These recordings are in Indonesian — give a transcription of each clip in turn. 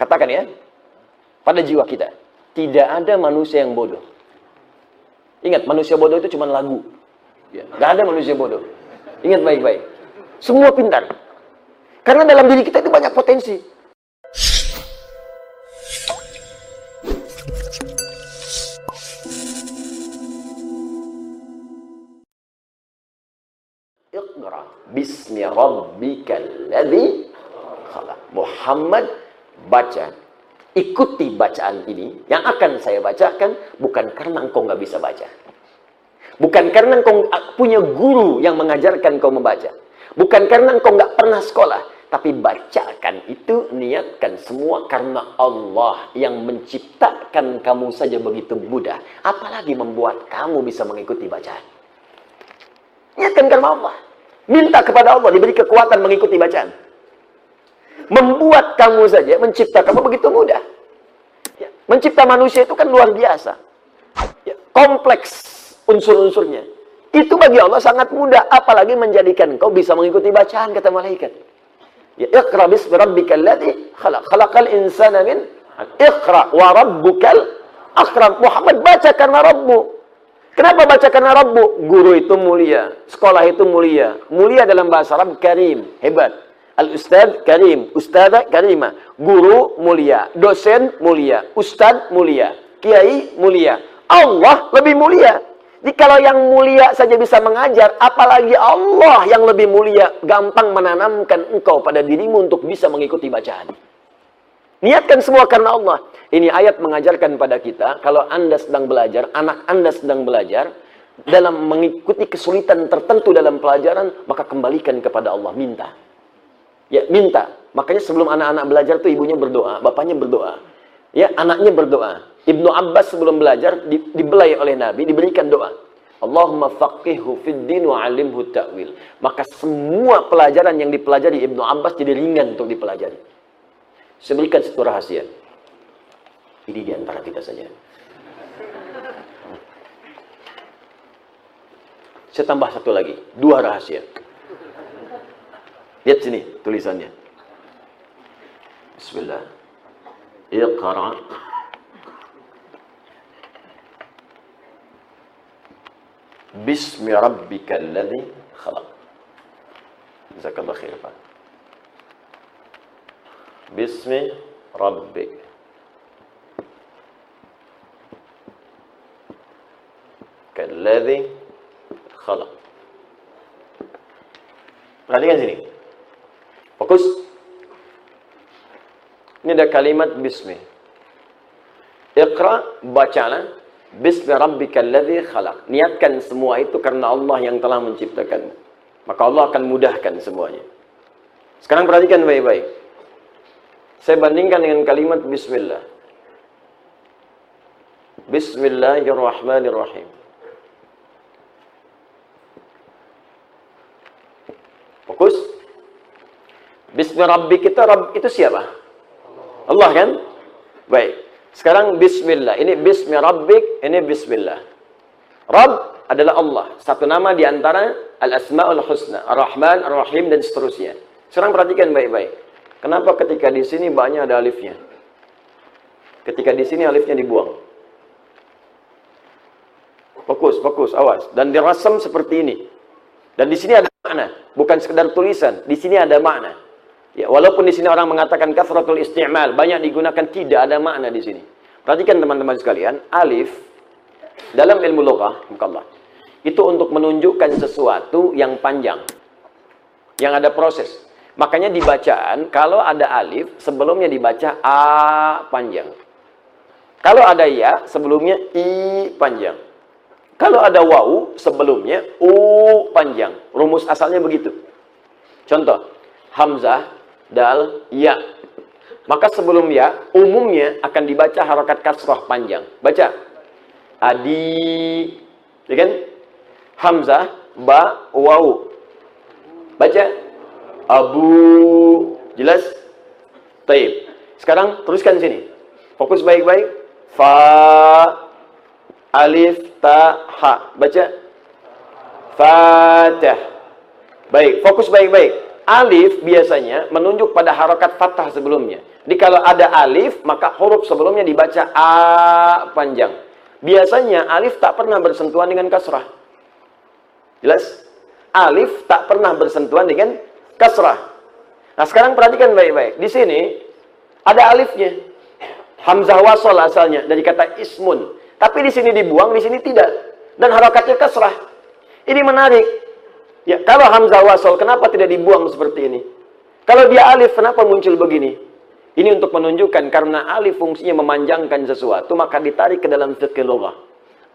katakan ya, pada jiwa kita, tidak ada manusia yang bodoh. Ingat, manusia bodoh itu cuma lagu. Ya, gak ada manusia bodoh. Ingat baik-baik. Semua pintar. Karena dalam diri kita itu banyak potensi. Iqra bismi rabbikal ladzi. Muhammad baca. Ikuti bacaan ini yang akan saya bacakan bukan karena engkau nggak bisa baca. Bukan karena engkau punya guru yang mengajarkan engkau membaca. Bukan karena engkau nggak pernah sekolah. Tapi bacakan itu, niatkan semua karena Allah yang menciptakan kamu saja begitu mudah. Apalagi membuat kamu bisa mengikuti bacaan. Niatkan karena Allah. Minta kepada Allah diberi kekuatan mengikuti bacaan. Membuat kamu saja, mencipta kamu begitu mudah. Ya. Mencipta manusia itu kan luar biasa. Ya. Kompleks unsur-unsurnya. Itu bagi Allah sangat mudah. Apalagi menjadikan kau bisa mengikuti bacaan, kata malaikat. Ya, Iqra bismi rabbikal ladzi khalaq. Khalaqal insana min Iqra wa rabbukal akram. Muhammad baca karena Rabbu. Kenapa baca karena Rabbu? Guru itu mulia, sekolah itu mulia. Mulia dalam bahasa Arab karim, hebat. Al-ustad karim, ustada karima. Guru mulia, dosen mulia, ustad mulia, kiai mulia. Allah lebih mulia. Jadi kalau yang mulia saja bisa mengajar, apalagi Allah yang lebih mulia, gampang menanamkan engkau pada dirimu untuk bisa mengikuti bacaan. Niatkan semua karena Allah. Ini ayat mengajarkan pada kita, kalau Anda sedang belajar, anak Anda sedang belajar, dalam mengikuti kesulitan tertentu dalam pelajaran, maka kembalikan kepada Allah, minta. Ya, minta. Makanya sebelum anak-anak belajar tuh ibunya berdoa, bapaknya berdoa. Ya, anaknya berdoa. Ibnu Abbas sebelum belajar di, dibelai oleh Nabi, diberikan doa. Allahumma faqihhu fid din wa alimhu ta'wil. Maka semua pelajaran yang dipelajari Ibnu Abbas jadi ringan untuk dipelajari. Saya satu rahasia. Ini di antara kita saja. Saya tambah satu lagi. Dua rahasia. Lihat sini tulisannya. Bismillah. Iqra. Bismi rabbika alladhi khalaq. Jazakallah khair, Pak. Bismi rabbik. Kalladhi khalaq. Perhatikan sini. Fokus. Ini ada kalimat bismi. Iqra, bacalah. Bismi rabbikal ladzi khalaq. Niatkan semua itu karena Allah yang telah menciptakan. Maka Allah akan mudahkan semuanya. Sekarang perhatikan baik-baik. Saya bandingkan dengan kalimat bismillah. Bismillahirrahmanirrahim. Fokus. Bismi Rabbi kita, Rabb itu siapa? Allah kan? Baik. Sekarang Bismillah. Ini Bismi Rabbik, ini Bismillah. Rabb adalah Allah. Satu nama di antara Al-Asma'ul Husna. Ar-Rahman, Ar-Rahim, dan seterusnya. Sekarang perhatikan baik-baik. Kenapa ketika di sini banyak ada alifnya? Ketika di sini alifnya dibuang. Fokus, fokus, awas. Dan dirasam seperti ini. Dan di sini ada makna, bukan sekedar tulisan. Di sini ada makna. Ya, walaupun di sini orang mengatakan kafratul isti'mal, banyak digunakan tidak ada makna di sini. Perhatikan teman-teman sekalian, alif dalam ilmu loghah, Allah, itu untuk menunjukkan sesuatu yang panjang. Yang ada proses. Makanya di bacaan kalau ada alif sebelumnya dibaca a panjang. Kalau ada ya sebelumnya i panjang. Kalau ada wau sebelumnya u panjang. Rumus asalnya begitu. Contoh, hamzah, dal, ya. Maka sebelum ya, umumnya akan dibaca harokat kasroh panjang. Baca. Adi. Ya kan? Hamzah, ba, wau. Baca. Abu. Jelas? Taib. Sekarang teruskan sini. Fokus baik-baik. Fa. Alif, ta, ha. Baca. Fatah. Baik, fokus baik-baik. Alif biasanya menunjuk pada harokat fathah sebelumnya. Jadi kalau ada alif, maka huruf sebelumnya dibaca A panjang. Biasanya alif tak pernah bersentuhan dengan kasrah. Jelas? Alif tak pernah bersentuhan dengan kasrah. Nah sekarang perhatikan baik-baik. Di sini ada alifnya. Hamzah wasol asalnya dari kata ismun. Tapi di sini dibuang, di sini tidak. Dan harakatnya kasrah. Ini menarik. Ya, kalau hamzah wasol kenapa tidak dibuang seperti ini? Kalau dia alif kenapa muncul begini? Ini untuk menunjukkan karena alif fungsinya memanjangkan sesuatu maka ditarik ke dalam fikih.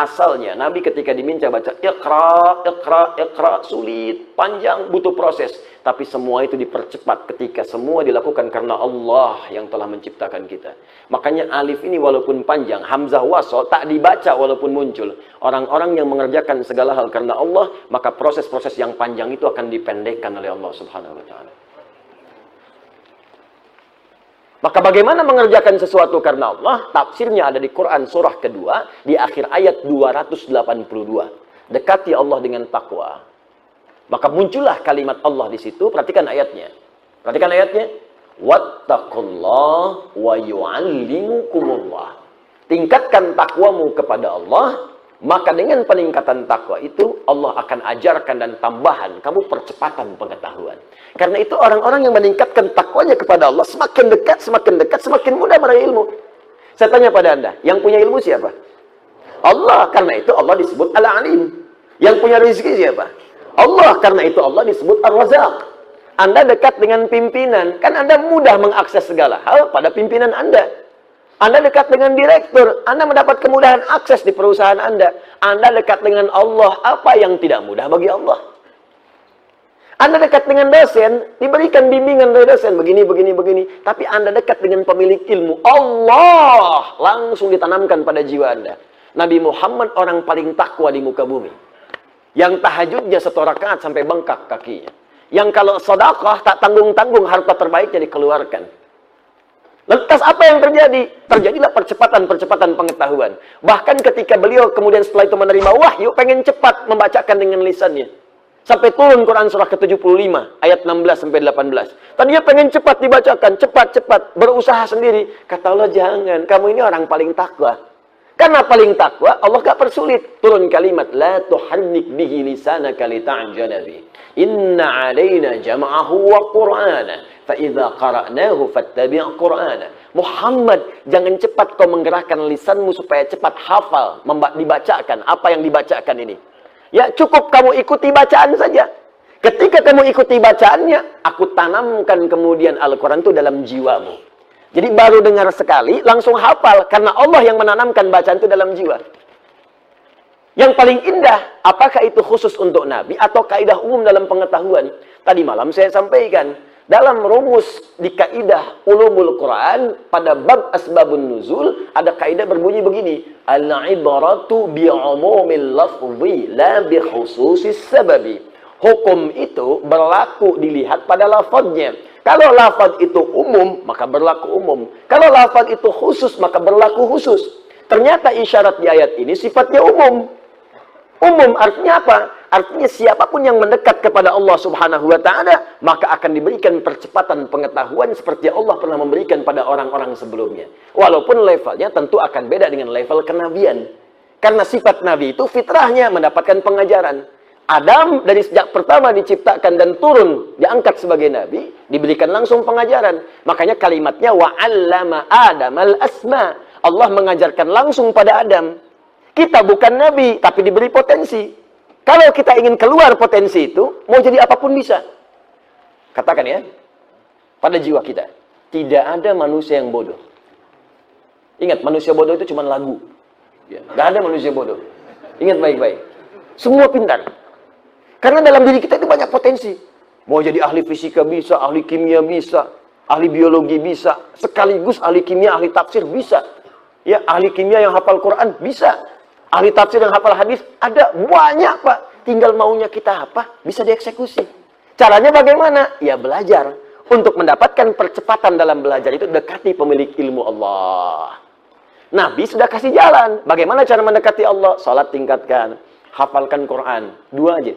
Asalnya Nabi ketika diminta baca ikhra, ikhra, ikhra sulit, panjang, butuh proses. Tapi semua itu dipercepat ketika semua dilakukan karena Allah yang telah menciptakan kita. Makanya alif ini walaupun panjang, hamzah wasol tak dibaca walaupun muncul. Orang-orang yang mengerjakan segala hal karena Allah, maka proses-proses yang panjang itu akan dipendekkan oleh Allah Subhanahu wa taala. Maka bagaimana mengerjakan sesuatu karena Allah? Tafsirnya ada di Quran surah kedua di akhir ayat 282. Dekati Allah dengan takwa. Maka muncullah kalimat Allah di situ. Perhatikan ayatnya. Perhatikan ayatnya. Wattaqullah wa yu'allimukumullah. Tingkatkan takwamu kepada Allah maka dengan peningkatan takwa itu Allah akan ajarkan dan tambahan kamu percepatan pengetahuan. Karena itu orang-orang yang meningkatkan takwanya kepada Allah semakin dekat, semakin dekat, semakin mudah meraih ilmu. Saya tanya pada Anda, yang punya ilmu siapa? Allah. Karena itu Allah disebut Al-Alim. Yang punya rezeki siapa? Allah. Karena itu Allah disebut Ar-Razak. Anda dekat dengan pimpinan, kan Anda mudah mengakses segala hal pada pimpinan Anda. Anda dekat dengan direktur, Anda mendapat kemudahan akses di perusahaan Anda. Anda dekat dengan Allah, apa yang tidak mudah bagi Allah? Anda dekat dengan dosen, diberikan bimbingan dari dosen, begini, begini, begini. Tapi Anda dekat dengan pemilik ilmu, Allah langsung ditanamkan pada jiwa Anda. Nabi Muhammad orang paling takwa di muka bumi. Yang tahajudnya satu rakaat sampai bengkak kakinya. Yang kalau sedekah tak tanggung-tanggung harta terbaiknya dikeluarkan. Lantas apa yang terjadi? Terjadilah percepatan-percepatan pengetahuan. Bahkan ketika beliau kemudian setelah itu menerima wahyu, pengen cepat membacakan dengan lisannya. Sampai turun Quran surah ke-75, ayat 16 sampai 18. Tadi dia pengen cepat dibacakan, cepat-cepat, berusaha sendiri. Kata Allah, jangan, kamu ini orang paling takwa. Karena paling takwa, Allah gak persulit. Turun kalimat, La tuhannik bihi lisanaka lita'jana bih. Inna alaina jama'ahu wa qur'ana. Fa'idha qara'nahu fattabi' qur'ana. Muhammad, jangan cepat kau menggerakkan lisanmu supaya cepat hafal, dibacakan apa yang dibacakan ini. Ya, cukup kamu ikuti bacaan saja. Ketika kamu ikuti bacaannya, aku tanamkan kemudian Al-Quran itu dalam jiwamu. Jadi baru dengar sekali, langsung hafal. Karena Allah yang menanamkan bacaan itu dalam jiwa. Yang paling indah, apakah itu khusus untuk Nabi atau kaidah umum dalam pengetahuan? Tadi malam saya sampaikan, dalam rumus di kaidah ulumul Quran pada bab asbabun nuzul ada kaidah berbunyi begini. Al-ibaratu bi umumil lafzi la bi khususis sababi. Hukum itu berlaku dilihat pada lafadznya. Kalau lafaz itu umum maka berlaku umum. Kalau lafaz itu khusus maka berlaku khusus. Ternyata isyarat di ayat ini sifatnya umum. Umum artinya apa Artinya siapa pun yang mendekat kepada Allah Subhanahu wa taala, maka akan diberikan percepatan pengetahuan seperti Allah pernah memberikan pada orang-orang sebelumnya. Walaupun levelnya tentu akan beda dengan level kenabian. Karena sifat nabi itu fitrahnya mendapatkan pengajaran. Adam dari sejak pertama diciptakan dan turun diangkat sebagai nabi, diberikan langsung pengajaran. Makanya kalimatnya wa 'allama Adam al-asma. Allah mengajarkan langsung pada Adam. Kita bukan nabi, tapi diberi potensi. Kalau kita ingin keluar potensi itu, mau jadi apa pun bisa. Katakan ya, pada jiwa kita. Tidak ada manusia yang bodoh. Ingat, manusia bodoh itu cuma lagu. Ya, gak ada manusia bodoh. Ingat baik-baik. Semua pintar. Karena dalam diri kita itu banyak potensi. Mau jadi ahli fisika bisa, ahli kimia bisa, ahli biologi bisa, sekaligus ahli kimia, ahli tafsir bisa. Ya, ahli kimia yang hafal Quran bisa. Ahli tafsir yang hafal hadis ada banyak, Pak. Tinggal maunya kita apa? Bisa dieksekusi. Caranya bagaimana? Ya belajar. Untuk mendapatkan percepatan dalam belajar itu dekati pemilik ilmu Allah. Nabi sudah kasih jalan. Bagaimana cara mendekati Allah? Salat tingkatkan. Hafalkan Quran. Dua aja.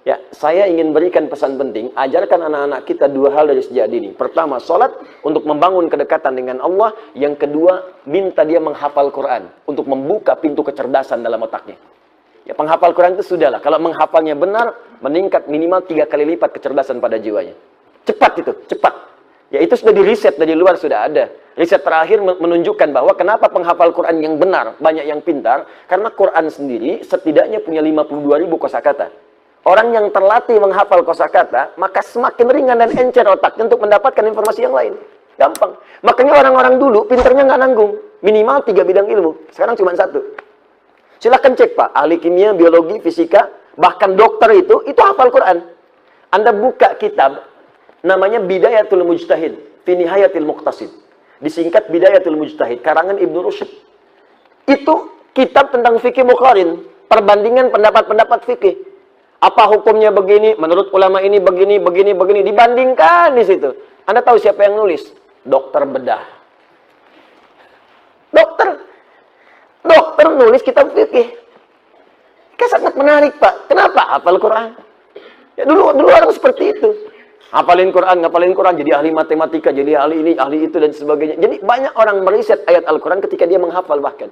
Ya, saya ingin berikan pesan penting, ajarkan anak-anak kita dua hal dari sejak dini. Pertama, sholat untuk membangun kedekatan dengan Allah. Yang kedua, minta dia menghafal Quran untuk membuka pintu kecerdasan dalam otaknya. Ya, penghafal Quran itu sudahlah. Kalau menghafalnya benar, meningkat minimal tiga kali lipat kecerdasan pada jiwanya. Cepat itu, cepat. Ya, itu sudah di riset dari luar sudah ada. Riset terakhir menunjukkan bahwa kenapa penghafal Quran yang benar, banyak yang pintar, karena Quran sendiri setidaknya punya 52 ribu kosakata. Orang yang terlatih menghafal kosakata, maka semakin ringan dan encer otaknya untuk mendapatkan informasi yang lain. Gampang. Makanya orang-orang dulu pinternya nggak nanggung. Minimal tiga bidang ilmu. Sekarang cuma satu. Silahkan cek Pak, ahli kimia, biologi, fisika, bahkan dokter itu, itu hafal Quran. Anda buka kitab, namanya Bidayatul Mujtahid, Finihayatil Muqtasid. Disingkat Bidayatul Mujtahid, karangan Ibnu Rushd. Itu kitab tentang fikih muqarin, perbandingan pendapat-pendapat fikih. Apa hukumnya begini? Menurut ulama ini begini, begini, begini. Dibandingkan di situ. Anda tahu siapa yang nulis? Dokter bedah. Dokter. Dokter nulis kitab fikih. Kayak sangat menarik, Pak. Kenapa? Hafal Quran. Ya dulu dulu orang seperti itu. Hafalin Quran, ngapalin Quran, jadi ahli matematika, jadi ahli ini, ahli itu dan sebagainya. Jadi banyak orang meriset ayat Al-Quran ketika dia menghafal bahkan.